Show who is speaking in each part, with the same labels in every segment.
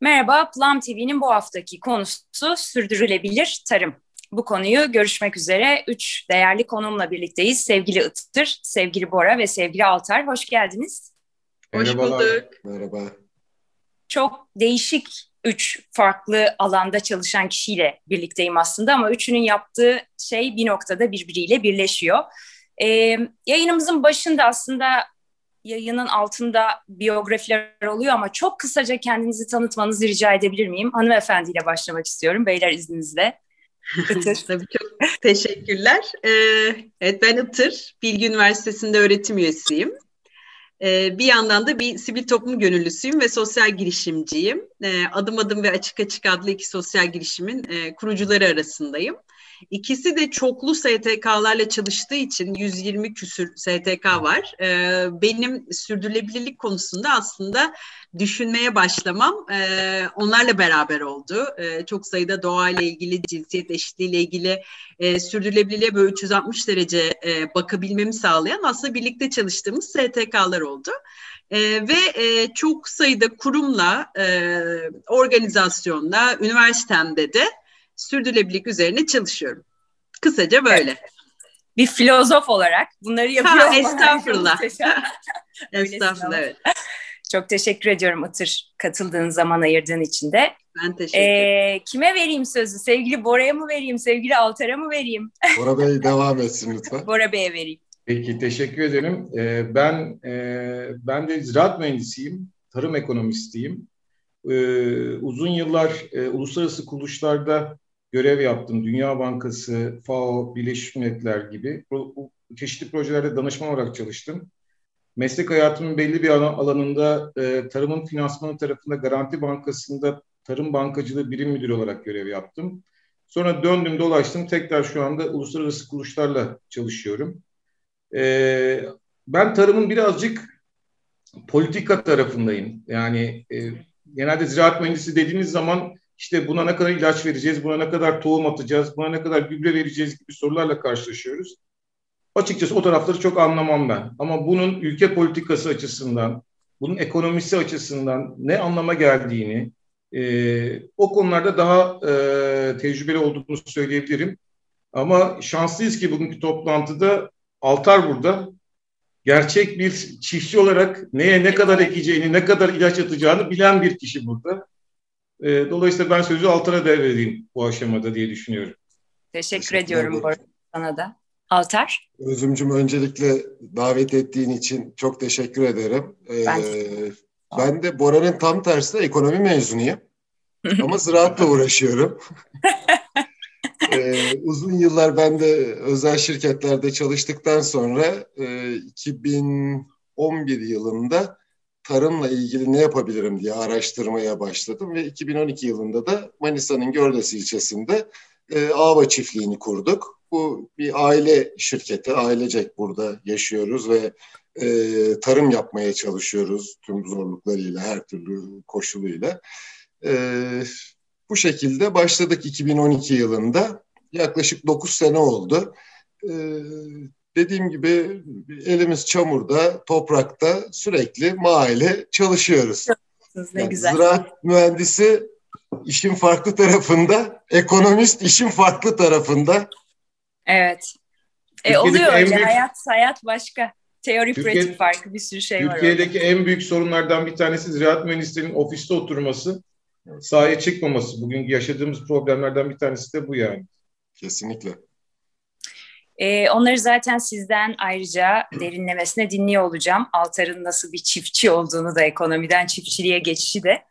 Speaker 1: Merhaba, Plum TV'nin bu haftaki konusu sürdürülebilir tarım. Bu konuyu görüşmek üzere üç değerli konumla birlikteyiz. Sevgili Itır, sevgili Bora ve sevgili Altar. Hoş geldiniz.
Speaker 2: Hoş bulduk.
Speaker 3: Merhaba.
Speaker 1: Çok değişik üç farklı alanda çalışan kişiyle birlikteyim aslında ama üçünün yaptığı şey bir noktada birbiriyle birleşiyor. Ee, yayınımızın başında aslında yayının altında biyografiler oluyor ama çok kısaca kendinizi tanıtmanızı rica edebilir miyim? Hanımefendiyle başlamak istiyorum. Beyler izninizle.
Speaker 2: Itır. Tabii çok teşekkürler. Ee, evet ben Itır. Bilgi Üniversitesi'nde öğretim üyesiyim. Ee, bir yandan da bir sivil toplum gönüllüsüyüm ve sosyal girişimciyim. Ee, Adım Adım ve Açık Açık adlı iki sosyal girişimin e, kurucuları arasındayım. İkisi de çoklu STK'larla çalıştığı için 120 küsür STK var. Ee, benim sürdürülebilirlik konusunda aslında düşünmeye başlamam e, onlarla beraber oldu. E, çok sayıda doğayla ilgili, cinsiyet eşitliğiyle ilgili e, sürdürülebilirliğe böyle 360 derece e, bakabilmemi sağlayan aslında birlikte çalıştığımız STK'lar oldu. E, ve e, çok sayıda kurumla, e, organizasyonla, üniversitemde de sürdürülebilirlik üzerine çalışıyorum. Kısaca böyle. Evet.
Speaker 1: Bir filozof olarak bunları yapıyor. Ha,
Speaker 2: estağfurullah. estağfurullah evet.
Speaker 1: Çok teşekkür ediyorum Itır katıldığın zaman ayırdığın için de.
Speaker 2: Ben teşekkür ederim.
Speaker 1: Ee, kime vereyim sözü? Sevgili Bora'ya mı vereyim? Sevgili Altar'a mı vereyim?
Speaker 3: Bora Bey devam etsin lütfen.
Speaker 1: Bora Bey'e vereyim.
Speaker 4: Peki teşekkür ederim. Ee, ben e, ben de ziraat mühendisiyim, tarım ekonomistiyim. Ee, uzun yıllar e, uluslararası kuruluşlarda görev yaptım. Dünya Bankası, FAO, Birleşmiş Milletler gibi çeşitli projelerde danışman olarak çalıştım. Meslek hayatımın belli bir alanında e, tarımın finansmanı tarafında Garanti Bankası'nda tarım bankacılığı birim müdürü olarak görev yaptım. Sonra döndüm dolaştım tekrar şu anda uluslararası kuruluşlarla çalışıyorum. E, ben tarımın birazcık politika tarafındayım. Yani e, genelde ziraat mühendisi dediğiniz zaman işte buna ne kadar ilaç vereceğiz, buna ne kadar tohum atacağız, buna ne kadar gübre vereceğiz gibi sorularla karşılaşıyoruz. Açıkçası o tarafları çok anlamam ben. Ama bunun ülke politikası açısından, bunun ekonomisi açısından ne anlama geldiğini, e, o konularda daha e, tecrübeli olduğunu söyleyebilirim. Ama şanslıyız ki bugünkü toplantıda Altar burada. Gerçek bir çiftçi olarak neye ne kadar ekeceğini, ne kadar ilaç atacağını bilen bir kişi burada. E, dolayısıyla ben sözü Altar'a devredeyim bu aşamada diye düşünüyorum.
Speaker 1: Teşekkür, Teşekkür ediyorum sana da. Altar?
Speaker 3: Özümcüm öncelikle davet ettiğin için çok teşekkür ederim. Ee, ben, ben de Bora'nın tam tersi ekonomi mezunuyum. Ama ziraatla uğraşıyorum. ee, uzun yıllar ben de özel şirketlerde çalıştıktan sonra e, 2011 yılında tarımla ilgili ne yapabilirim diye araştırmaya başladım ve 2012 yılında da Manisa'nın Gördes ilçesinde e, Ava çiftliğini kurduk. Bu bir aile şirketi, ailecek burada yaşıyoruz ve e, tarım yapmaya çalışıyoruz tüm zorluklarıyla, her türlü koşuluyla. E, bu şekilde başladık 2012 yılında. Yaklaşık 9 sene oldu. E, dediğim gibi elimiz çamurda, toprakta sürekli mahalle çalışıyoruz.
Speaker 1: Ne yani güzel.
Speaker 3: Ziraat mühendisi işin farklı tarafında, ekonomist işin farklı tarafında.
Speaker 1: Evet. E, oluyor öyle. Büyük... Hayat, hayat başka. Teori Türkiye, pratik farkı bir sürü şey
Speaker 4: Türkiye'deki var. Türkiye'deki en büyük sorunlardan bir tanesi ziraat mühendislerinin ofiste oturması, sahaya çıkmaması. Bugün yaşadığımız problemlerden bir tanesi de bu yani.
Speaker 3: Kesinlikle.
Speaker 1: Ee, onları zaten sizden ayrıca derinlemesine dinliyor olacağım. Altar'ın nasıl bir çiftçi olduğunu da ekonomiden çiftçiliğe geçişi de.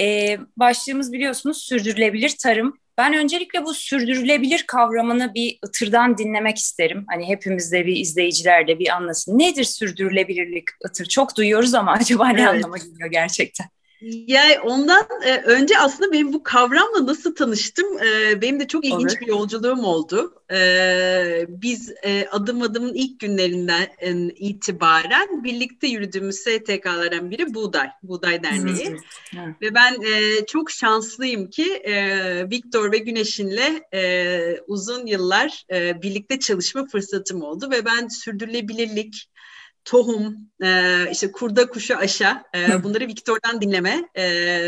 Speaker 1: Ee, başlığımız biliyorsunuz sürdürülebilir tarım. Ben öncelikle bu sürdürülebilir kavramını bir ıtırdan dinlemek isterim. Hani hepimiz de bir izleyiciler de bir anlasın. Nedir sürdürülebilirlik ıtır? Çok duyuyoruz ama acaba ne evet. anlama geliyor gerçekten?
Speaker 2: Yani ondan e, önce aslında benim bu kavramla nasıl tanıştım? E, benim de çok ilginç Olur. bir yolculuğum oldu. E, biz e, adım adımın ilk günlerinden itibaren birlikte yürüdüğümüz STK'lardan biri Buğday, Buğday Derneği. Hı. Ve ben e, çok şanslıyım ki e, Viktor ve Güneş'inle e, uzun yıllar e, birlikte çalışma fırsatım oldu ve ben sürdürülebilirlik, tohum, e, işte kurda kuşu aşa e, bunları Viktor'dan dinleme e,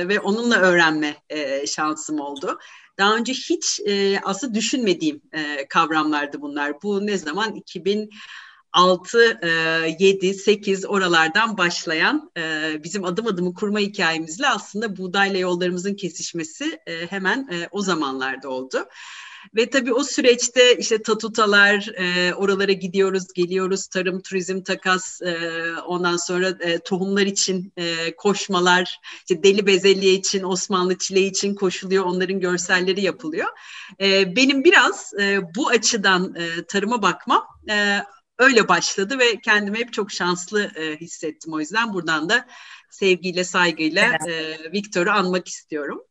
Speaker 2: ve onunla öğrenme e, şansım oldu. Daha önce hiç e, aslında düşünmediğim e, kavramlardı bunlar. Bu ne zaman? 2000 6, 7, 8 oralardan başlayan e, bizim adım adımı kurma hikayemizle aslında buğdayla yollarımızın kesişmesi e, hemen e, o zamanlarda oldu. Ve tabii o süreçte işte tatutalar, e, oralara gidiyoruz, geliyoruz, tarım, turizm, takas, e, ondan sonra e, tohumlar için e, koşmalar, işte deli bezelye için, Osmanlı çileği için koşuluyor, onların görselleri yapılıyor. E, benim biraz e, bu açıdan e, tarıma bakmam e, öyle başladı ve kendimi hep çok şanslı e, hissettim. O yüzden buradan da sevgiyle, saygıyla e, Viktor'u anmak istiyorum.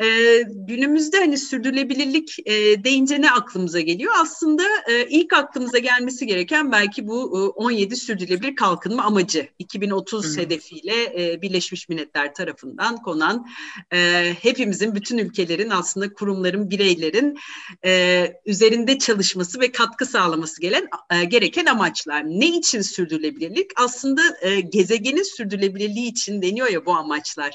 Speaker 2: E, günümüzde hani sürdürülebilirlik e, deyince ne aklımıza geliyor? Aslında e, ilk aklımıza gelmesi gereken belki bu e, 17 sürdürülebilir kalkınma amacı 2030 hmm. hedefiyle e, Birleşmiş Milletler tarafından konan e, hepimizin bütün ülkelerin aslında kurumların bireylerin e, üzerinde çalışması ve katkı sağlaması gelen e, gereken amaçlar. Ne için sürdürülebilirlik? Aslında e, gezegenin sürdürülebilirliği için deniyor ya bu amaçlar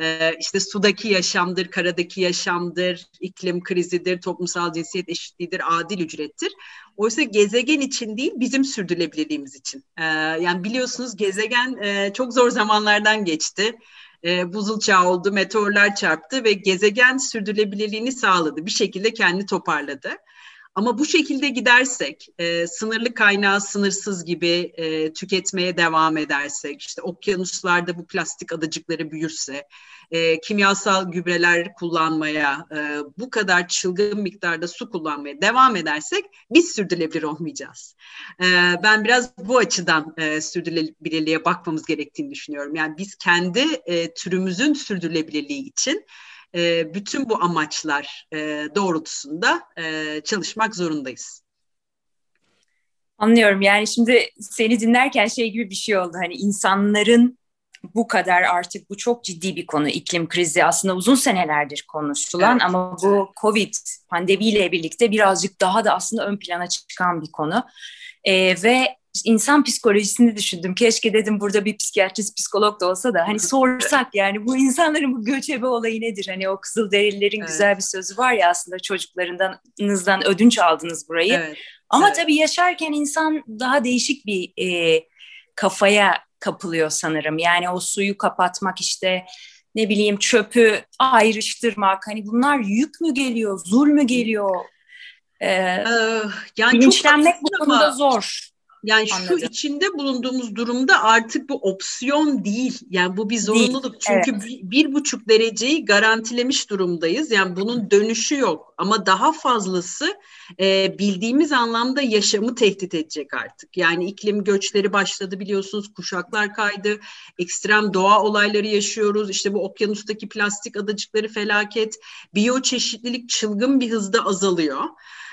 Speaker 2: e, işte sudaki yaşamdır, karadaki yaşamdır, iklim krizidir, toplumsal cinsiyet eşitliğidir, adil ücrettir. Oysa gezegen için değil, bizim sürdürülebilirliğimiz için. Ee, yani biliyorsunuz gezegen e, çok zor zamanlardan geçti. E, buzul çağı oldu, meteorlar çarptı ve gezegen sürdürülebilirliğini sağladı. Bir şekilde kendi toparladı. Ama bu şekilde gidersek, e, sınırlı kaynağı sınırsız gibi e, tüketmeye devam edersek, işte okyanuslarda bu plastik adacıkları büyürse, e, kimyasal gübreler kullanmaya, e, bu kadar çılgın miktarda su kullanmaya devam edersek biz sürdürülebilir olmayacağız. E, ben biraz bu açıdan e, sürdürülebilirliğe bakmamız gerektiğini düşünüyorum. Yani biz kendi e, türümüzün sürdürülebilirliği için e, bütün bu amaçlar e, doğrultusunda e, çalışmak zorundayız.
Speaker 1: Anlıyorum. Yani şimdi seni dinlerken şey gibi bir şey oldu. Hani insanların bu kadar artık bu çok ciddi bir konu iklim krizi aslında uzun senelerdir konuşulan evet. ama bu Covid pandemiyle birlikte birazcık daha da aslında ön plana çıkan bir konu ee, ve insan psikolojisini düşündüm. Keşke dedim burada bir psikiyatrist, psikolog da olsa da hani sorsak yani bu insanların bu göçebe olayı nedir? Hani o Kızılderililerin evet. güzel bir sözü var ya aslında çocuklarınızdan ödünç aldınız burayı. Evet. Ama evet. tabii yaşarken insan daha değişik bir e, kafaya kapılıyor sanırım. Yani o suyu kapatmak işte ne bileyim çöpü ayrıştırmak hani bunlar yük mü geliyor, zul mü geliyor? Ee, ee, yani bilinçlenmek bu konuda zor.
Speaker 2: Yani Anladım. şu içinde bulunduğumuz durumda artık bu opsiyon değil. Yani bu bir zorunluluk. Değil, Çünkü evet. bir, bir buçuk dereceyi garantilemiş durumdayız. Yani bunun dönüşü yok. Ama daha fazlası e, bildiğimiz anlamda yaşamı tehdit edecek artık. Yani iklim göçleri başladı biliyorsunuz. Kuşaklar kaydı. Ekstrem doğa olayları yaşıyoruz. İşte bu okyanustaki plastik adacıkları felaket. Biyoçeşitlilik çılgın bir hızda azalıyor.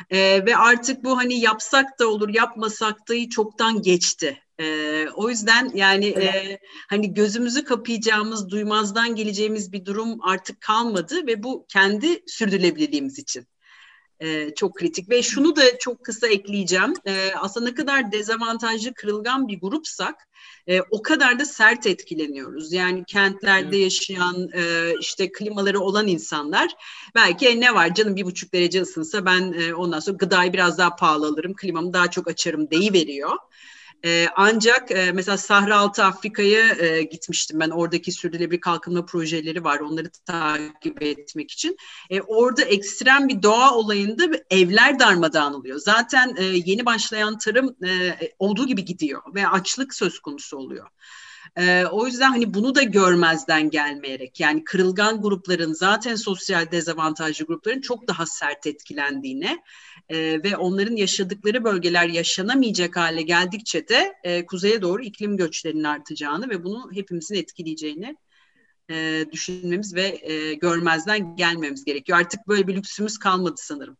Speaker 2: E, ve artık bu hani yapsak da olur, yapmasak da çoktan geçti. Ee, o yüzden yani e, hani gözümüzü kapayacağımız, duymazdan geleceğimiz bir durum artık kalmadı ve bu kendi sürdürülebilirliğimiz için e, çok kritik. Ve şunu da çok kısa ekleyeceğim. E, aslında ne kadar dezavantajlı, kırılgan bir grupsak e, o kadar da sert etkileniyoruz. Yani kentlerde yaşayan, e, işte klimaları olan insanlar belki e, ne var canım bir buçuk derece ısınsa ben e, ondan sonra gıdayı biraz daha pahalı alırım, klimamı daha çok açarım deyiveriyor. veriyor. E, ancak e, mesela Sahra Altı Afrika'ya e, gitmiştim ben. Oradaki sürdürülebilir kalkınma projeleri var. Onları takip etmek için. E, orada ekstrem bir doğa olayında evler darmadağın oluyor. Zaten e, yeni başlayan tarım e, olduğu gibi gidiyor ve açlık söz konusu oluyor. E, o yüzden hani bunu da görmezden gelmeyerek yani kırılgan grupların zaten sosyal dezavantajlı grupların çok daha sert etkilendiğine e, ve onların yaşadıkları bölgeler yaşanamayacak hale geldikçe de e, kuzeye doğru iklim göçlerinin artacağını ve bunu hepimizin etkileyeceğini e, düşünmemiz ve e, görmezden gelmemiz gerekiyor. Artık böyle bir lüksümüz kalmadı sanırım.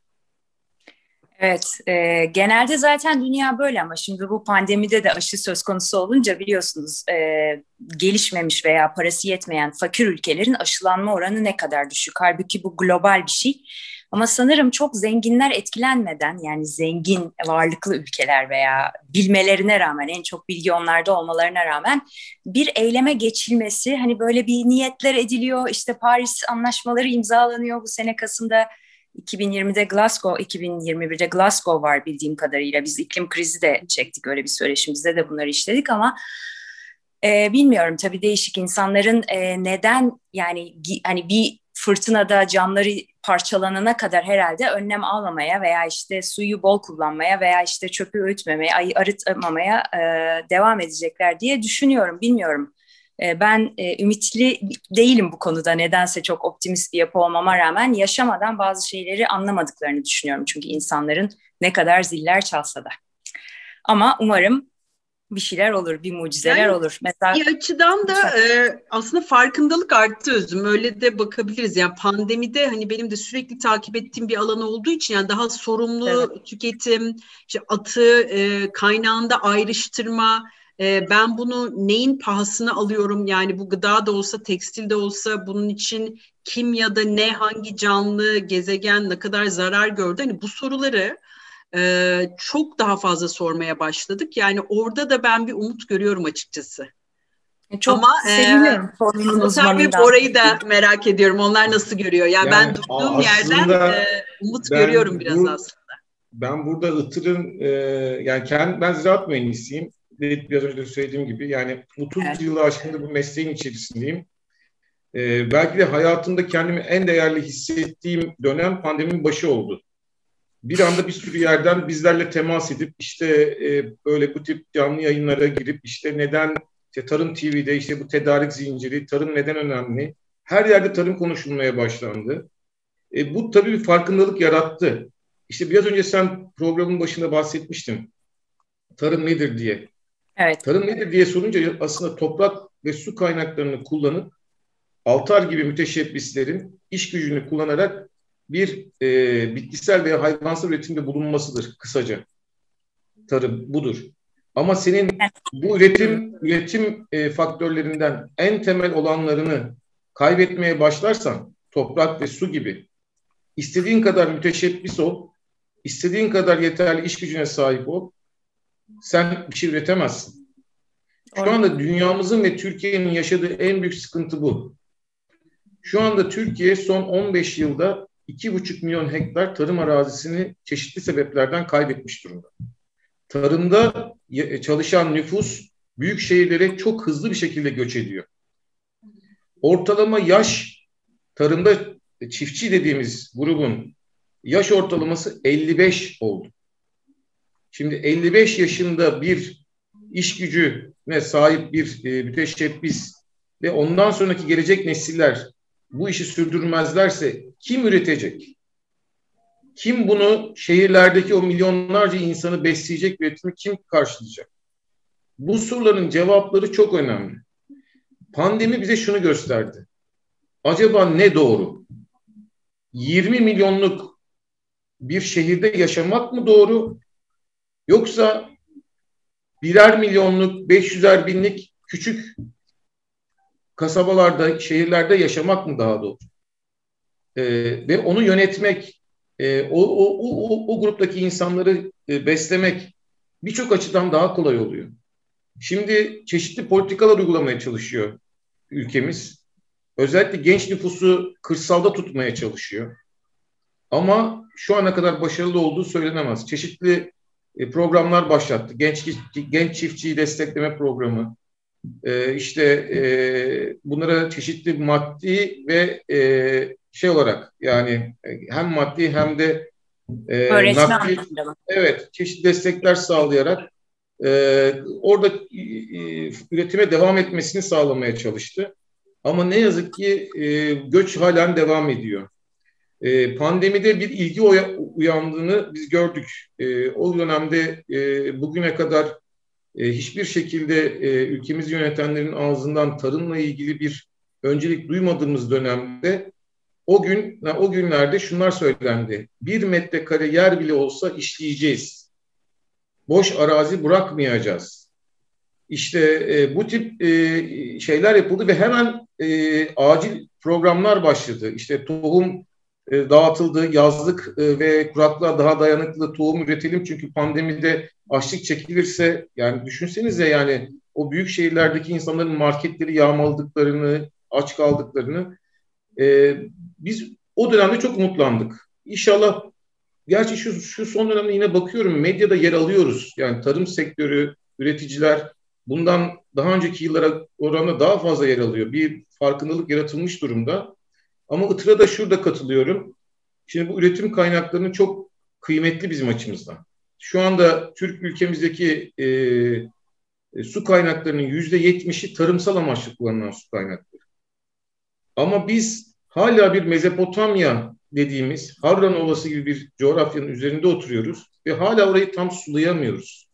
Speaker 1: Evet, e, genelde zaten dünya böyle ama şimdi bu pandemide de aşı söz konusu olunca biliyorsunuz e, gelişmemiş veya parası yetmeyen fakir ülkelerin aşılanma oranı ne kadar düşük. Halbuki bu global bir şey. Ama sanırım çok zenginler etkilenmeden yani zengin varlıklı ülkeler veya bilmelerine rağmen en çok bilgi onlarda olmalarına rağmen bir eyleme geçilmesi hani böyle bir niyetler ediliyor işte Paris anlaşmaları imzalanıyor bu sene Kasım'da 2020'de Glasgow, 2021'de Glasgow var bildiğim kadarıyla. Biz iklim krizi de çektik öyle bir söyleşimizde de bunları işledik ama e, bilmiyorum tabii değişik insanların e, neden yani hani bir fırtınada camları parçalanana kadar herhalde önlem almamaya veya işte suyu bol kullanmaya veya işte çöpü öğütmemeye, arıtmamaya e, devam edecekler diye düşünüyorum. Bilmiyorum. E, ben e, ümitli değilim bu konuda nedense çok optimist bir yapı olmama rağmen yaşamadan bazı şeyleri anlamadıklarını düşünüyorum. Çünkü insanların ne kadar ziller çalsa da. Ama umarım bir şeyler olur, bir mucizeler yani, olur.
Speaker 2: Mesela bir açıdan da e, aslında farkındalık arttı özüm. Öyle de bakabiliriz. Yani pandemide hani benim de sürekli takip ettiğim bir alan olduğu için yani daha sorumlu evet. tüketim, işte atı e, kaynağında ayrıştırma, e, ben bunu neyin pahasına alıyorum? Yani bu gıda da olsa, tekstil de olsa bunun için kim ya da ne, hangi canlı, gezegen ne kadar zarar gördü? Hani bu soruları e, çok daha fazla sormaya başladık. Yani orada da ben bir umut görüyorum açıkçası.
Speaker 1: E, çok Ama seviniyorum.
Speaker 2: E, orayı da merak ediyorum. Onlar nasıl görüyor? Yani, yani ben durduğum yerden e, umut görüyorum biraz bu, aslında.
Speaker 4: Ben burada Itır'ın e, yani kendi, ben ziraat mühendisiyim. Biraz önce de söylediğim gibi yani 30 evet. yılı aşkında bu mesleğin içerisindeyim. E, belki de hayatımda kendimi en değerli hissettiğim dönem pandeminin başı oldu bir anda bir sürü yerden bizlerle temas edip işte e, böyle bu tip canlı yayınlara girip işte neden işte Tarım TV'de işte bu tedarik zinciri, tarım neden önemli? Her yerde tarım konuşulmaya başlandı. E, bu tabii bir farkındalık yarattı. İşte biraz önce sen programın başında bahsetmiştin. Tarım nedir diye.
Speaker 1: Evet.
Speaker 4: Tarım nedir diye sorunca aslında toprak ve su kaynaklarını kullanıp altar gibi müteşebbislerin iş gücünü kullanarak bir e, bitkisel veya hayvansal üretimde bulunmasıdır kısaca. Tarım budur. Ama senin bu üretim üretim e, faktörlerinden en temel olanlarını kaybetmeye başlarsan toprak ve su gibi istediğin kadar müteşebbis ol, istediğin kadar yeterli iş gücüne sahip ol, sen bir şey üretemezsin. Şu anda dünyamızın ve Türkiye'nin yaşadığı en büyük sıkıntı bu. Şu anda Türkiye son 15 yılda 2,5 milyon hektar tarım arazisini çeşitli sebeplerden kaybetmiş durumda. Tarımda çalışan nüfus büyük şehirlere çok hızlı bir şekilde göç ediyor. Ortalama yaş tarımda çiftçi dediğimiz grubun yaş ortalaması 55 oldu. Şimdi 55 yaşında bir iş gücüne sahip bir e, müteşebbis ve ondan sonraki gelecek nesiller bu işi sürdürmezlerse kim üretecek? Kim bunu şehirlerdeki o milyonlarca insanı besleyecek üretimi kim karşılayacak? Bu soruların cevapları çok önemli. Pandemi bize şunu gösterdi. Acaba ne doğru? 20 milyonluk bir şehirde yaşamak mı doğru? Yoksa birer milyonluk, 500'er binlik küçük kasabalarda, şehirlerde yaşamak mı daha doğru? E, ve onu yönetmek, e, o, o, o, o gruptaki insanları e, beslemek birçok açıdan daha kolay oluyor. Şimdi çeşitli politikalar uygulamaya çalışıyor ülkemiz. Özellikle genç nüfusu kırsalda tutmaya çalışıyor. Ama şu ana kadar başarılı olduğu söylenemez. Çeşitli e, programlar başlattı. Genç genç çiftçiyi destekleme programı, e, işte e, bunlara çeşitli maddi ve e, şey olarak yani hem maddi hem de
Speaker 1: e, nakdi,
Speaker 4: evet çeşitli destekler sağlayarak e, orada e, üretime devam etmesini sağlamaya çalıştı. Ama ne yazık ki e, göç halen devam ediyor. E, pandemide bir ilgi uyandığını biz gördük. E, o dönemde e, bugüne kadar e, hiçbir şekilde e, ülkemizi yönetenlerin ağzından tarımla ilgili bir öncelik duymadığımız dönemde o gün o günlerde şunlar söylendi. Bir metrekare yer bile olsa işleyeceğiz. Boş arazi bırakmayacağız. İşte e, bu tip e, şeyler yapıldı ve hemen e, acil programlar başladı. İşte tohum e, dağıtıldı. Yazlık e, ve kuraklığa daha dayanıklı tohum üretelim. Çünkü pandemide açlık çekilirse yani düşünsenize yani o büyük şehirlerdeki insanların marketleri yağmaladıklarını, aç kaldıklarını e, biz o dönemde çok umutlandık. İnşallah gerçi şu, şu son dönemde yine bakıyorum medyada yer alıyoruz. Yani tarım sektörü, üreticiler bundan daha önceki yıllara oranla daha fazla yer alıyor. Bir farkındalık yaratılmış durumda. Ama Itır'a da şurada katılıyorum. Şimdi bu üretim kaynaklarının çok kıymetli bizim açımızdan. Şu anda Türk ülkemizdeki e, e, su kaynaklarının yüzde yetmişi tarımsal amaçlı kullanılan su kaynakları. Ama biz hala bir Mezopotamya dediğimiz Harran Ovası gibi bir coğrafyanın üzerinde oturuyoruz ve hala orayı tam sulayamıyoruz.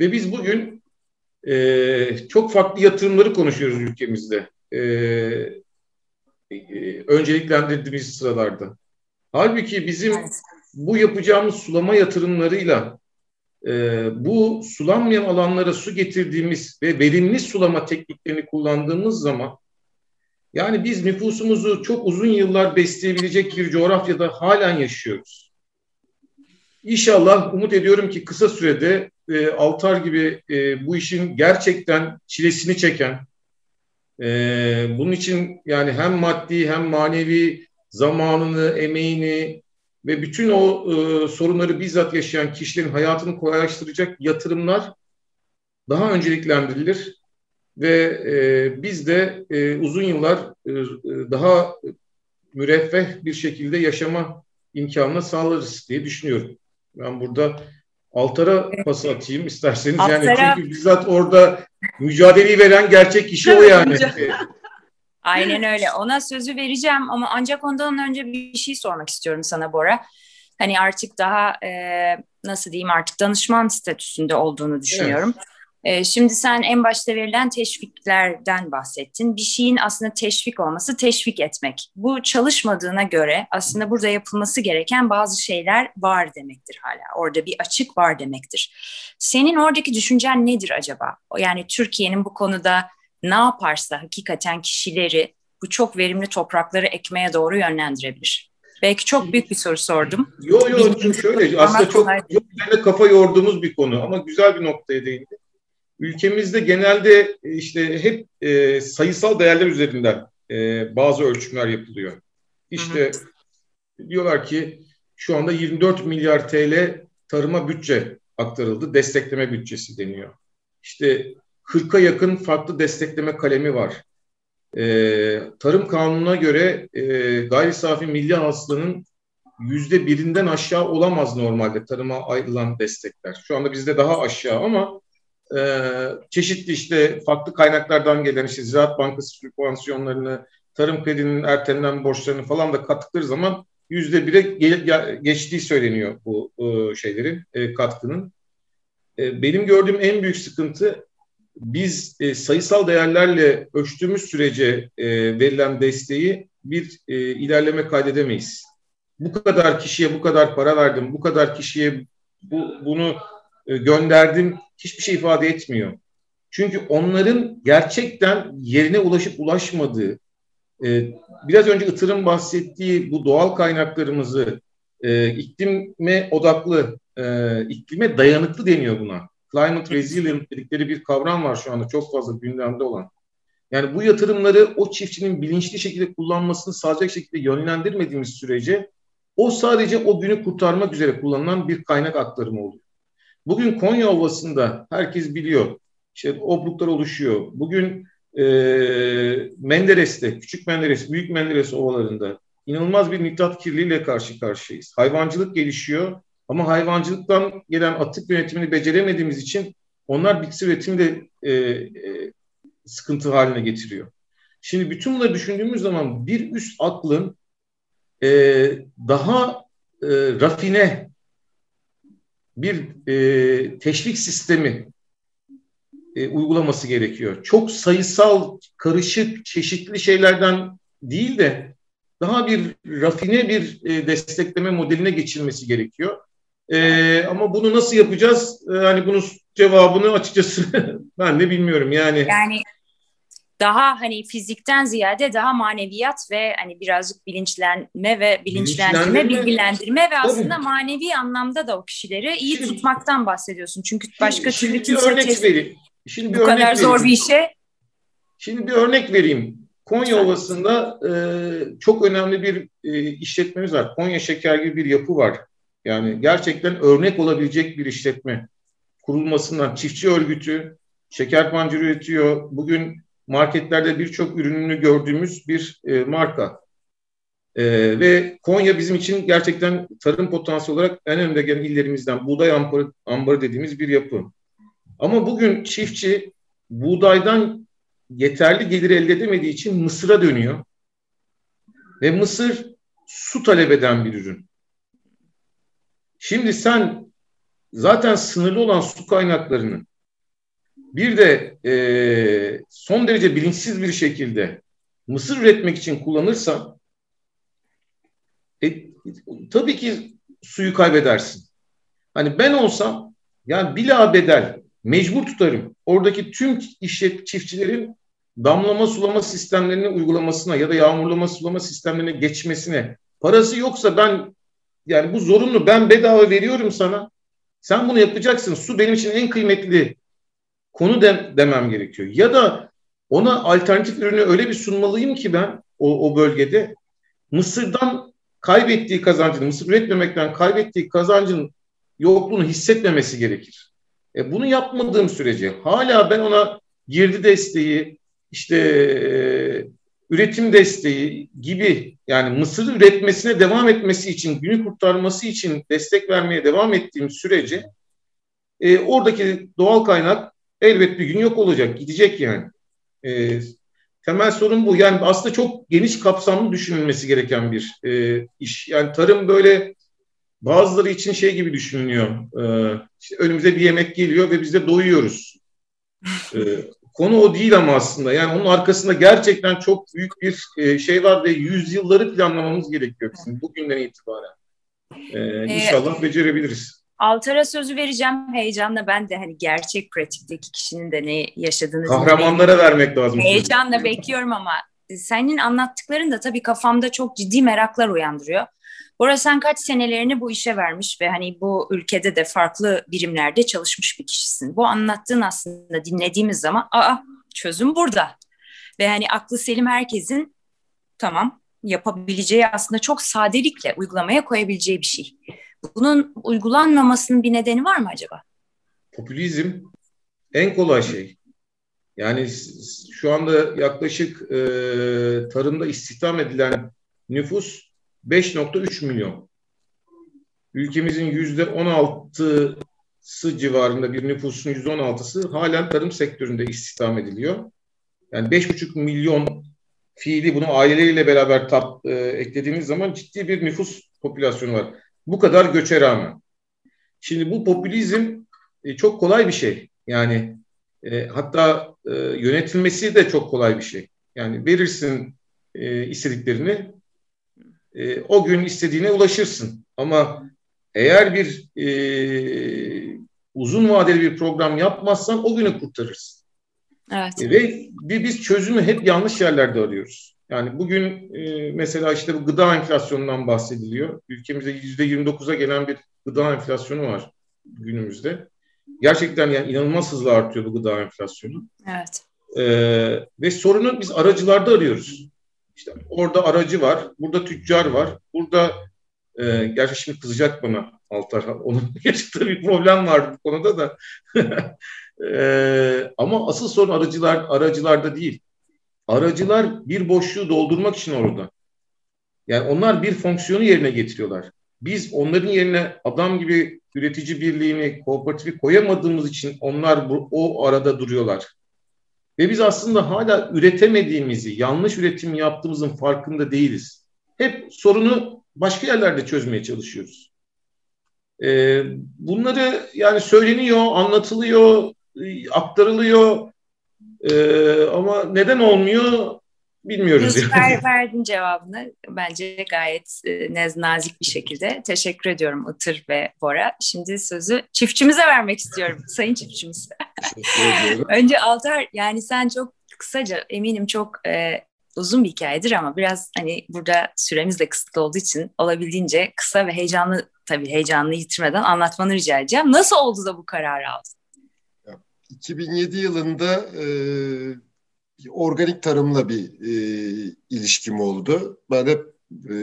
Speaker 4: Ve biz bugün e, çok farklı yatırımları konuşuyoruz ülkemizde. E, e, önceliklendirdiğimiz sıralarda. Halbuki bizim bu yapacağımız sulama yatırımlarıyla e, bu sulanmayan alanlara su getirdiğimiz ve verimli sulama tekniklerini kullandığımız zaman yani biz nüfusumuzu çok uzun yıllar besleyebilecek bir coğrafyada halen yaşıyoruz. İnşallah umut ediyorum ki kısa sürede e, Altar gibi e, bu işin gerçekten çilesini çeken, e, bunun için yani hem maddi hem manevi zamanını, emeğini ve bütün o e, sorunları bizzat yaşayan kişilerin hayatını kolaylaştıracak yatırımlar daha önceliklendirilir ve e, biz de e, uzun yıllar e, daha müreffeh bir şekilde yaşama imkanını sağlarız diye düşünüyorum. Ben burada Altar'a pas atayım isterseniz. Altara... Yani çünkü bizzat orada mücadeleyi veren gerçek kişi o yani.
Speaker 1: Aynen öyle. Ona sözü vereceğim ama ancak ondan önce bir şey sormak istiyorum sana Bora. Hani artık daha e, nasıl diyeyim artık danışman statüsünde olduğunu düşünüyorum. Evet. Ee, şimdi sen en başta verilen teşviklerden bahsettin. Bir şeyin aslında teşvik olması teşvik etmek. Bu çalışmadığına göre aslında burada yapılması gereken bazı şeyler var demektir hala. Orada bir açık var demektir. Senin oradaki düşüncen nedir acaba? Yani Türkiye'nin bu konuda ne yaparsa hakikaten kişileri bu çok verimli toprakları ekmeye doğru yönlendirebilir. Belki çok büyük bir soru sordum.
Speaker 4: Yok yok şöyle aslında çok, çok kafa yorduğumuz bir konu ama güzel bir noktaya değindi ülkemizde genelde e, işte hep e, sayısal değerler üzerinden e, bazı ölçümler yapılıyor. İşte hı hı. diyorlar ki şu anda 24 milyar TL tarıma bütçe aktarıldı. Destekleme bütçesi deniyor. İşte 40'a yakın farklı destekleme kalemi var. Ee, tarım kanununa göre e, gayri safi milli hasılanın yüzde birinden aşağı olamaz normalde tarıma ayrılan destekler. Şu anda bizde daha aşağı ama e, çeşitli işte farklı kaynaklardan gelen işte Ziraat Bankası sübvansiyonlarını, tarım kredinin ertelenen borçlarını falan da kattıkları zaman yüzde bire ge- geçtiği söyleniyor bu e, şeylerin, e, katkının. E, benim gördüğüm en büyük sıkıntı biz e, sayısal değerlerle ölçtüğümüz sürece e, verilen desteği bir e, ilerleme kaydedemeyiz. Bu kadar kişiye bu kadar para verdim, bu kadar kişiye bu, bunu gönderdim hiçbir şey ifade etmiyor. Çünkü onların gerçekten yerine ulaşıp ulaşmadığı, e, biraz önce Itır'ın bahsettiği bu doğal kaynaklarımızı e, iklime odaklı, iklime dayanıklı deniyor buna. Climate resilient dedikleri bir kavram var şu anda çok fazla gündemde olan. Yani bu yatırımları o çiftçinin bilinçli şekilde kullanmasını sağlayacak şekilde yönlendirmediğimiz sürece o sadece o günü kurtarmak üzere kullanılan bir kaynak aktarımı oluyor. Bugün Konya Ovası'nda herkes biliyor. İşte obruklar oluşuyor. Bugün e, Menderes'te, Küçük Menderes, Büyük Menderes ovalarında inanılmaz bir nitrat kirliliğiyle karşı karşıyayız. Hayvancılık gelişiyor ama hayvancılıktan gelen atık yönetimini beceremediğimiz için onlar bitki üretimi de e, e, sıkıntı haline getiriyor. Şimdi bütün bunları düşündüğümüz zaman bir üst aklın e, daha e, rafine bir e, teşvik sistemi e, uygulaması gerekiyor. Çok sayısal, karışık, çeşitli şeylerden değil de daha bir rafine bir e, destekleme modeline geçilmesi gerekiyor. E, ama bunu nasıl yapacağız? E, hani bunun cevabını açıkçası ben de bilmiyorum yani.
Speaker 1: Yani daha hani fizikten ziyade daha maneviyat ve hani birazcık bilinçlenme ve bilinçlendirme, bilgilendirme ve aslında Tabii. manevi anlamda da o kişileri iyi şimdi, tutmaktan bahsediyorsun. Çünkü başka
Speaker 4: şimdi,
Speaker 1: türlü
Speaker 4: kimse örnek vereyim. Şimdi
Speaker 1: bir bu kadar zor vereyim. bir işe.
Speaker 4: Şimdi bir örnek vereyim. Konya Ovası'nda e, çok önemli bir e, işletmemiz var. Konya Şeker gibi bir yapı var. Yani gerçekten örnek olabilecek bir işletme. Kurulmasından çiftçi örgütü, şeker pancarı üretiyor. Bugün marketlerde birçok ürününü gördüğümüz bir e, marka. E, ve Konya bizim için gerçekten tarım potansiyeli olarak en önde gelen illerimizden buğday ambarı, ambarı dediğimiz bir yapı. Ama bugün çiftçi buğdaydan yeterli gelir elde edemediği için mısıra dönüyor. Ve mısır su talep eden bir ürün. Şimdi sen zaten sınırlı olan su kaynaklarını bir de e, son derece bilinçsiz bir şekilde mısır üretmek için kullanırsan e, tabii ki suyu kaybedersin. Hani ben olsam yani bila bedel mecbur tutarım. Oradaki tüm işlet çiftçilerin damlama sulama sistemlerini uygulamasına ya da yağmurlama sulama sistemlerine geçmesine parası yoksa ben yani bu zorunlu ben bedava veriyorum sana. Sen bunu yapacaksın. Su benim için en kıymetli konu de, demem gerekiyor. Ya da ona alternatif ürünü öyle bir sunmalıyım ki ben o, o bölgede Mısır'dan kaybettiği kazancını, Mısır üretmemekten kaybettiği kazancın yokluğunu hissetmemesi gerekir. E bunu yapmadığım sürece hala ben ona girdi desteği, işte e, üretim desteği gibi yani mısır üretmesine devam etmesi için, günü kurtarması için destek vermeye devam ettiğim sürece e, oradaki doğal kaynak elbet bir gün yok olacak, gidecek yani. E, temel sorun bu. Yani aslında çok geniş kapsamlı düşünülmesi gereken bir e, iş. Yani tarım böyle bazıları için şey gibi düşünülüyor. E, işte önümüze bir yemek geliyor ve biz de doyuyoruz. E, konu o değil ama aslında. Yani onun arkasında gerçekten çok büyük bir e, şey var ve yüzyılları planlamamız gerekiyor bizim bugünden itibaren. E, inşallah becerebiliriz.
Speaker 1: Altar'a sözü vereceğim heyecanla ben de hani gerçek pratikteki kişinin de ne yaşadığını
Speaker 4: kahramanlara vermek lazım.
Speaker 1: Heyecanla bekliyorum ama senin anlattıkların da tabii kafamda çok ciddi meraklar uyandırıyor. Bora sen kaç senelerini bu işe vermiş ve hani bu ülkede de farklı birimlerde çalışmış bir kişisin. Bu anlattığın aslında dinlediğimiz zaman aa çözüm burada. Ve hani aklı selim herkesin tamam yapabileceği aslında çok sadelikle uygulamaya koyabileceği bir şey. Bunun uygulanmamasının bir nedeni var mı acaba?
Speaker 4: Popülizm en kolay şey. Yani şu anda yaklaşık e, tarımda istihdam edilen nüfus 5.3 milyon. Ülkemizin yüzde 16'sı civarında bir nüfusun yüzde 16'sı halen tarım sektöründe istihdam ediliyor. Yani 5,5 milyon fiili bunu aileleriyle beraber tap, e, eklediğimiz zaman ciddi bir nüfus popülasyonu var. Bu kadar göçe rağmen. Şimdi bu popülizm e, çok kolay bir şey. Yani e, hatta e, yönetilmesi de çok kolay bir şey. Yani verirsin e, istediklerini e, o gün istediğine ulaşırsın. Ama eğer bir e, uzun vadeli bir program yapmazsan o günü kurtarırsın.
Speaker 1: Evet.
Speaker 4: E, ve biz çözümü hep yanlış yerlerde arıyoruz. Yani bugün e, mesela işte bu gıda enflasyonundan bahsediliyor. Ülkemizde yüzde 29'a gelen bir gıda enflasyonu var günümüzde. Gerçekten yani inanılmaz hızlı artıyor bu gıda enflasyonu.
Speaker 1: Evet.
Speaker 4: E, ve sorunu biz aracılarda arıyoruz. İşte orada aracı var, burada tüccar var, burada e, gerçi şimdi kızacak bana Altar. Onun yaşadığı bir problem var bu konuda da. e, ama asıl sorun aracılar aracılarda değil. Aracılar bir boşluğu doldurmak için orada. Yani onlar bir fonksiyonu yerine getiriyorlar. Biz onların yerine adam gibi üretici birliğini, kooperatifi koyamadığımız için onlar bu, o arada duruyorlar. Ve biz aslında hala üretemediğimizi, yanlış üretim yaptığımızın farkında değiliz. Hep sorunu başka yerlerde çözmeye çalışıyoruz. Ee, bunları yani söyleniyor, anlatılıyor, aktarılıyor ee, ama neden olmuyor bilmiyoruz.
Speaker 1: Yani. verdin cevabını bence gayet e, nazik bir şekilde. Teşekkür ediyorum Itır ve Bora. Şimdi sözü çiftçimize vermek istiyorum, sayın çiftçimiz. Önce Altar, yani sen çok kısaca eminim çok e, uzun bir hikayedir ama biraz hani burada süremiz de kısıtlı olduğu için olabildiğince kısa ve heyecanlı tabii heyecanını yitirmeden anlatmanı rica edeceğim. Nasıl oldu da bu kararı aldın?
Speaker 3: 2007 yılında e, organik tarımla bir e, ilişkim oldu. Ben hep e,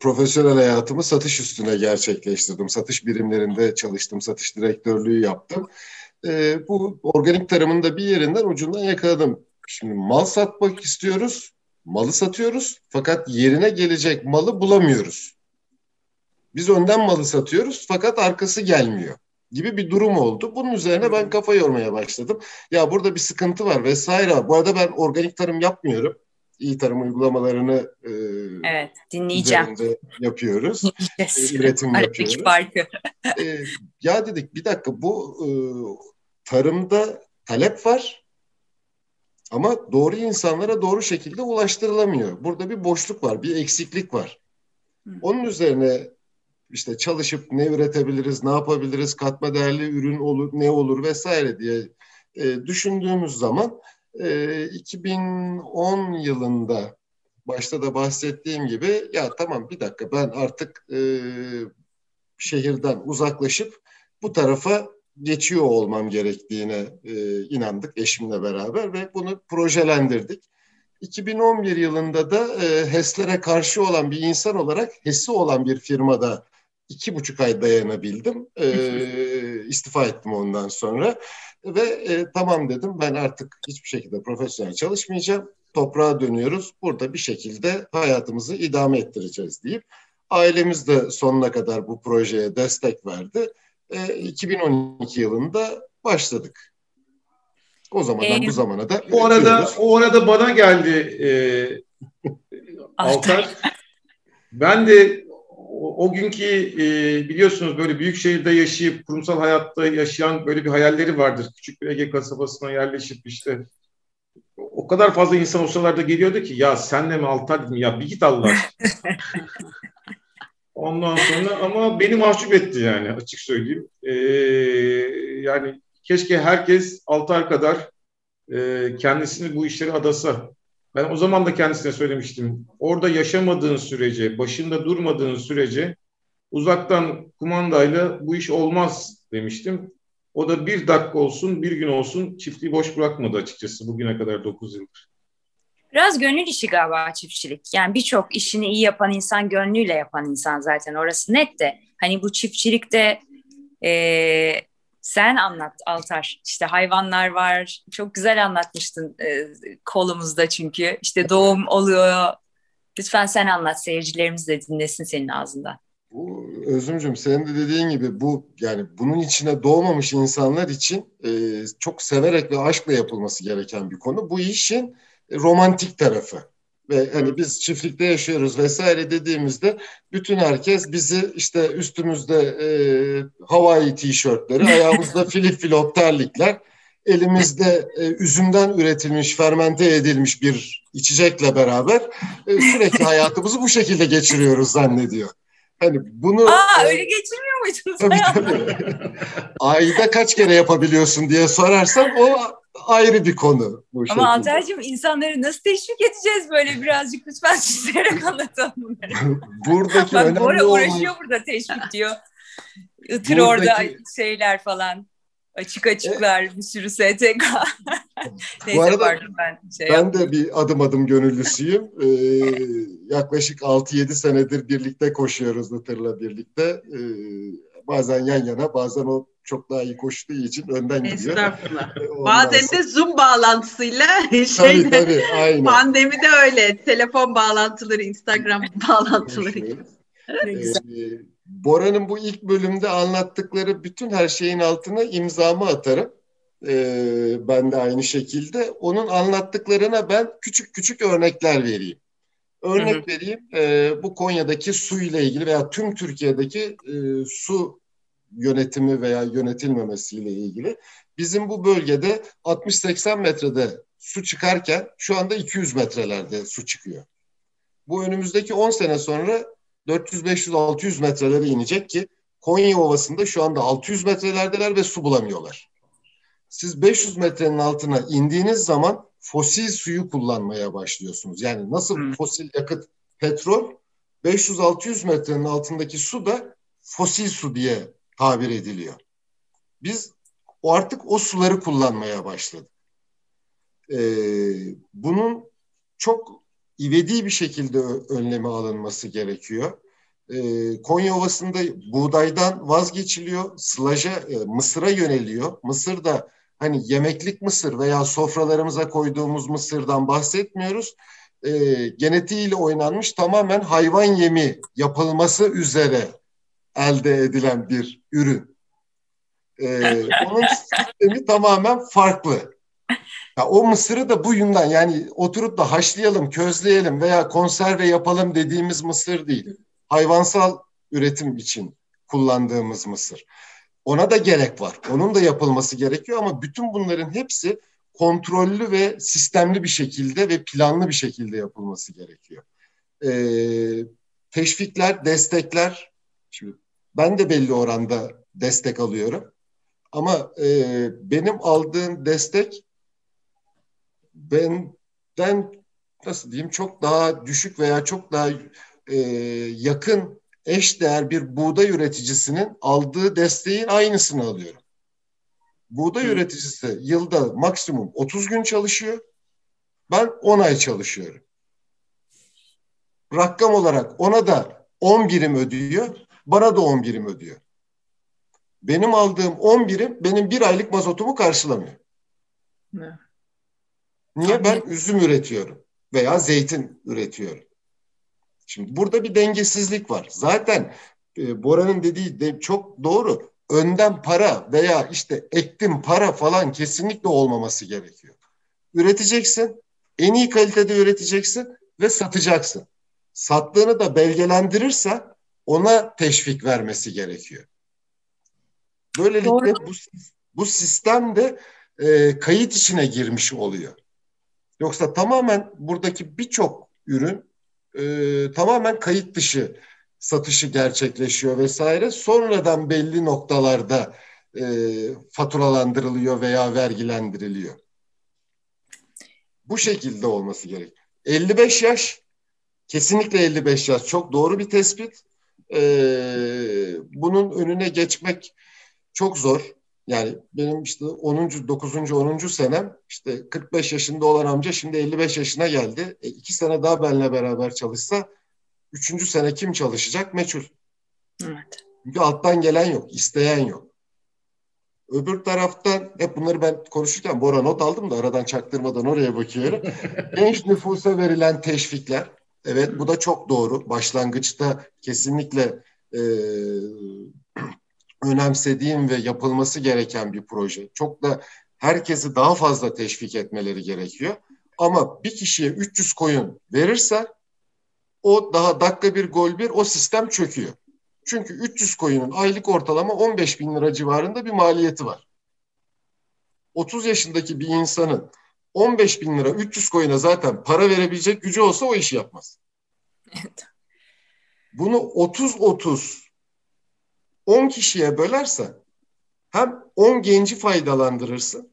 Speaker 3: profesyonel hayatımı satış üstüne gerçekleştirdim. Satış birimlerinde çalıştım, satış direktörlüğü yaptım. E, bu organik tarımın da bir yerinden ucundan yakaladım. Şimdi mal satmak istiyoruz, malı satıyoruz fakat yerine gelecek malı bulamıyoruz. Biz önden malı satıyoruz fakat arkası gelmiyor gibi bir durum oldu. Bunun üzerine ben kafa yormaya başladım. Ya burada bir sıkıntı var vesaire. Bu arada ben organik tarım yapmıyorum. İyi tarım uygulamalarını
Speaker 1: e, evet, dinleyeceğim.
Speaker 3: yapıyoruz. e, üretim yapıyoruz. farkı. e, ya dedik bir dakika bu e, tarımda talep var ama doğru insanlara doğru şekilde ulaştırılamıyor. Burada bir boşluk var, bir eksiklik var. Onun üzerine işte çalışıp ne üretebiliriz, ne yapabiliriz, katma değerli ürün olur, ne olur vesaire diye e, düşündüğümüz zaman e, 2010 yılında başta da bahsettiğim gibi ya tamam bir dakika ben artık e, şehirden uzaklaşıp bu tarafa geçiyor olmam gerektiğine e, inandık eşimle beraber ve bunu projelendirdik. 2011 yılında da e, HES'lere karşı olan bir insan olarak HES'i olan bir firmada iki buçuk ay dayanabildim. E, istifa ettim ondan sonra. Ve e, tamam dedim ben artık hiçbir şekilde profesyonel çalışmayacağım. Toprağa dönüyoruz. Burada bir şekilde hayatımızı idame ettireceğiz deyip ailemiz de sonuna kadar bu projeye destek verdi. E, 2012 yılında başladık. O zamandan ee, bu zamana da
Speaker 4: o arada o arada bana geldi e, Altar. Ben de o, o günkü e, biliyorsunuz böyle büyük şehirde yaşayıp kurumsal hayatta yaşayan böyle bir hayalleri vardır. Küçük bir Ege kasabasına yerleşip işte o kadar fazla insan o sıralarda geliyordu ki ya senle mi Altar dedim ya bir git Allah Ondan sonra ama beni mahcup etti yani açık söyleyeyim. Ee, yani keşke herkes Altar kadar e, kendisini bu işlere adasa. Ben o zaman da kendisine söylemiştim. Orada yaşamadığın sürece, başında durmadığın sürece uzaktan kumandayla bu iş olmaz demiştim. O da bir dakika olsun, bir gün olsun çiftliği boş bırakmadı açıkçası bugüne kadar 9 yıldır.
Speaker 1: Biraz gönül işi galiba çiftçilik. Yani birçok işini iyi yapan insan gönlüyle yapan insan zaten orası net de. Hani bu çiftçilikte e, sen anlat Altar. İşte hayvanlar var. Çok güzel anlatmıştın e, kolumuzda çünkü. İşte doğum oluyor. Lütfen sen anlat. Seyircilerimiz de dinlesin senin ağzından.
Speaker 3: Bu Özümcüm senin de dediğin gibi bu yani bunun içine doğmamış insanlar için e, çok severek ve aşkla yapılması gereken bir konu. Bu işin romantik tarafı ve hani biz çiftlikte yaşıyoruz vesaire dediğimizde bütün herkes bizi işte üstümüzde e, Hawaii tişörtleri, ayağımızda filip filop terlikler, elimizde e, üzümden üretilmiş, fermente edilmiş bir içecekle beraber e, sürekli hayatımızı bu şekilde geçiriyoruz zannediyor.
Speaker 1: Hani bunu Aa e, öyle geçirmiyor muydunuz? Tabii tabii.
Speaker 3: Ayda kaç kere yapabiliyorsun diye sorarsan o ayrı bir konu.
Speaker 1: Bu Ama Antalcığım insanları nasıl teşvik edeceğiz böyle birazcık lütfen çizerek anlatalım bunları.
Speaker 3: Buradaki
Speaker 1: Bak, önemli Bora olan... uğraşıyor burada teşvik diyor. Itır Buradaki... orada şeyler falan. Açık açıklar e... bir sürü STK.
Speaker 3: Neyse, Bu arada ben, şey ben de bir adım adım gönüllüsüyüm. Ee, yaklaşık 6-7 senedir birlikte koşuyoruz Itır'la birlikte. Ee, bazen yan yana bazen o çok daha iyi koştuğu için önden gidiyor.
Speaker 2: Estağfurullah. Bazen de Zoom bağlantısıyla şeyde, tabii, tabii, aynen. pandemi de öyle. Telefon bağlantıları, Instagram bağlantıları.
Speaker 3: ee, Bora'nın bu ilk bölümde anlattıkları bütün her şeyin altına imzamı atarım. Ee, ben de aynı şekilde. Onun anlattıklarına ben küçük küçük örnekler vereyim. Örnek hı hı. vereyim. E, bu Konya'daki su ile ilgili veya tüm Türkiye'deki e, su yönetimi veya yönetilmemesiyle ilgili. Bizim bu bölgede 60-80 metrede su çıkarken şu anda 200 metrelerde su çıkıyor. Bu önümüzdeki 10 sene sonra 400-500-600 metrelere inecek ki Konya Ovası'nda şu anda 600 metrelerdeler ve su bulamıyorlar. Siz 500 metrenin altına indiğiniz zaman fosil suyu kullanmaya başlıyorsunuz. Yani nasıl hmm. fosil yakıt petrol 500-600 metrenin altındaki su da fosil su diye tabir ediliyor. Biz o artık o suları kullanmaya başladık. Ee, bunun çok ivedi bir şekilde önlemi alınması gerekiyor. Ee, Konya Ovası'nda buğdaydan vazgeçiliyor, sılaja, e, mısıra yöneliyor. Mısır da hani yemeklik mısır veya sofralarımıza koyduğumuz mısırdan bahsetmiyoruz. E, genetiğiyle oynanmış tamamen hayvan yemi yapılması üzere elde edilen bir ürün. E, onun sistemi tamamen farklı. Ya o mısırı da bu yünden yani oturup da haşlayalım, közleyelim veya konserve yapalım dediğimiz mısır değil. Hayvansal üretim için kullandığımız mısır. Ona da gerek var. Onun da yapılması gerekiyor ama bütün bunların hepsi kontrollü ve sistemli bir şekilde ve planlı bir şekilde yapılması gerekiyor. Ee, teşvikler, destekler, şimdi ben de belli oranda destek alıyorum. Ama e, benim aldığım destek benden nasıl diyeyim çok daha düşük veya çok daha e, yakın eş değer bir buğday üreticisinin aldığı desteğin aynısını alıyorum. Buğday Hı. üreticisi yılda maksimum 30 gün çalışıyor. Ben 10 ay çalışıyorum. Rakam olarak ona da 10 birim ödüyor, bana da 10 birim ödüyor. Benim aldığım 10 birim benim bir aylık mazotumu karşılamıyor. Ne? Niye? Ben üzüm üretiyorum veya zeytin üretiyorum. Şimdi burada bir dengesizlik var. Zaten e, Bora'nın dediği de çok doğru. Önden para veya işte ektim para falan kesinlikle olmaması gerekiyor. Üreteceksin, en iyi kalitede üreteceksin ve satacaksın. Sattığını da belgelendirirse ona teşvik vermesi gerekiyor. Böylelikle bu, bu sistem de e, kayıt içine girmiş oluyor. Yoksa tamamen buradaki birçok ürün e, tamamen kayıt dışı satışı gerçekleşiyor vesaire. Sonradan belli noktalarda e, faturalandırılıyor veya vergilendiriliyor. Bu şekilde olması gerek. 55 yaş, kesinlikle 55 yaş çok doğru bir tespit. Ee, bunun önüne geçmek çok zor. Yani benim işte 10. 9. 10. senem işte 45 yaşında olan amca şimdi 55 yaşına geldi. E, iki sene daha benimle beraber çalışsa üçüncü sene kim çalışacak meçhul. Evet. Çünkü alttan gelen yok, isteyen yok. Öbür taraftan hep bunları ben konuşurken Bora not aldım da aradan çaktırmadan oraya bakıyorum. Genç nüfusa verilen teşvikler. Evet bu da çok doğru. Başlangıçta kesinlikle e, önemsediğim ve yapılması gereken bir proje. Çok da herkesi daha fazla teşvik etmeleri gerekiyor. Ama bir kişiye 300 koyun verirse o daha dakika bir gol bir o sistem çöküyor. Çünkü 300 koyunun aylık ortalama 15 bin lira civarında bir maliyeti var. 30 yaşındaki bir insanın 15 bin lira 300 koyuna zaten para verebilecek gücü olsa o işi yapmaz. Evet. Bunu 30-30 10 kişiye bölersen hem 10 genci faydalandırırsın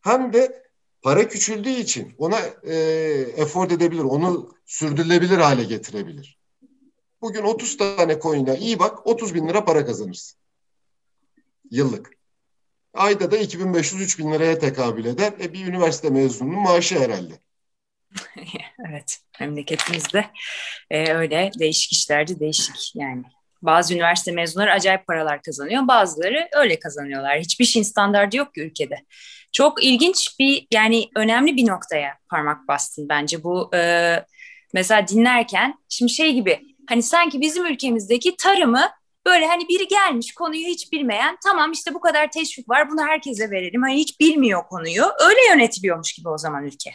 Speaker 3: hem de para küçüldüğü için ona e, efor edebilir, onu sürdürülebilir hale getirebilir. Bugün 30 tane coin'e iyi bak 30 bin lira para kazanırsın. Yıllık. Ayda da 2500-3000 liraya tekabül eder. E, bir üniversite mezununun maaşı herhalde.
Speaker 1: evet memleketimizde e, öyle değişik işlerci değişik yani bazı üniversite mezunları acayip paralar kazanıyor. Bazıları öyle kazanıyorlar. Hiçbir şeyin standardı yok ki ülkede. Çok ilginç bir yani önemli bir noktaya parmak bastın bence. Bu e, mesela dinlerken şimdi şey gibi hani sanki bizim ülkemizdeki tarımı böyle hani biri gelmiş konuyu hiç bilmeyen tamam işte bu kadar teşvik var bunu herkese verelim. Hani hiç bilmiyor konuyu. Öyle yönetiliyormuş gibi o zaman ülke.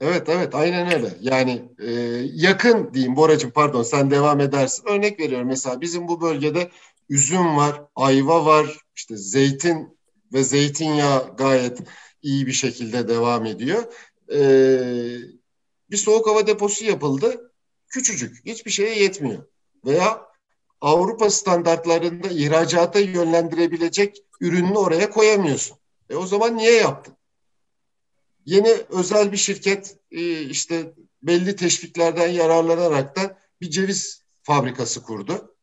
Speaker 3: Evet evet aynen öyle. Yani e, yakın diyeyim Boracığım pardon sen devam edersin. Örnek veriyorum mesela bizim bu bölgede üzüm var, ayva var, işte zeytin ve zeytinyağı gayet iyi bir şekilde devam ediyor. E, bir soğuk hava deposu yapıldı. Küçücük, hiçbir şeye yetmiyor. Veya Avrupa standartlarında ihracata yönlendirebilecek ürününü oraya koyamıyorsun. E o zaman niye yaptın? Yeni özel bir şirket e, işte belli teşviklerden yararlanarak da bir ceviz fabrikası kurdu.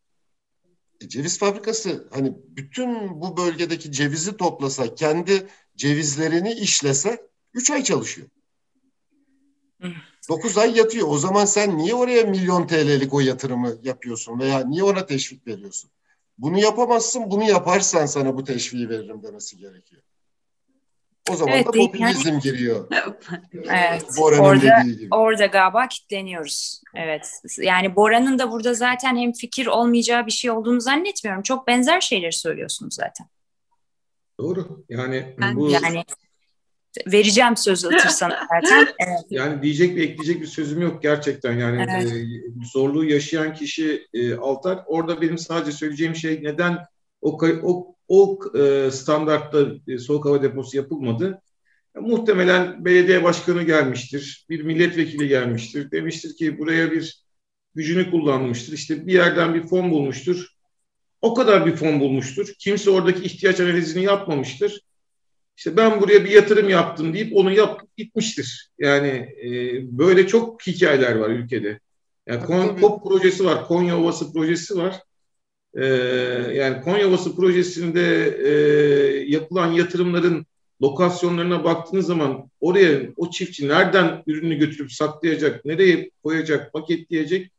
Speaker 3: E, ceviz fabrikası hani bütün bu bölgedeki cevizi toplasa, kendi cevizlerini işlese 3 ay çalışıyor. 9 ay yatıyor. O zaman sen niye oraya milyon TL'lik o yatırımı yapıyorsun veya niye ona teşvik veriyorsun? Bunu yapamazsın. Bunu yaparsan sana bu teşviği veririm demesi gerekiyor. O zaman evet, da popülizm yani, giriyor.
Speaker 1: evet. Bora'nın orada, dediği gibi. Orada galiba kitleniyoruz. Evet. Yani Bora'nın da burada zaten hem fikir olmayacağı bir şey olduğunu zannetmiyorum. Çok benzer şeyleri söylüyorsunuz zaten.
Speaker 4: Doğru. Yani bu
Speaker 1: yani vereceğim sözü Itırsan'a zaten. Evet.
Speaker 4: Yani diyecek ve ekleyecek bir sözüm yok gerçekten. Yani evet. e, zorluğu yaşayan kişi e, Altar. Orada benim sadece söyleyeceğim şey neden o o o e, standartta e, soğuk hava deposu yapılmadı. E, muhtemelen belediye başkanı gelmiştir, bir milletvekili gelmiştir. Demiştir ki buraya bir gücünü kullanmıştır. İşte bir yerden bir fon bulmuştur. O kadar bir fon bulmuştur. Kimse oradaki ihtiyaç analizini yapmamıştır. İşte ben buraya bir yatırım yaptım deyip onu yapıp gitmiştir. Yani e, böyle çok hikayeler var ülkede. Yani Kon, KOP projesi var, Konya Ovası projesi var. Ee, yani Konya Ovası projesinde e, yapılan yatırımların lokasyonlarına baktığınız zaman oraya o çiftçi nereden ürünü götürüp saklayacak, nereye koyacak, paketleyecek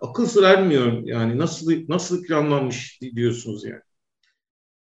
Speaker 4: akıl sır ermiyor yani nasıl nasıl planlanmış diyorsunuz yani.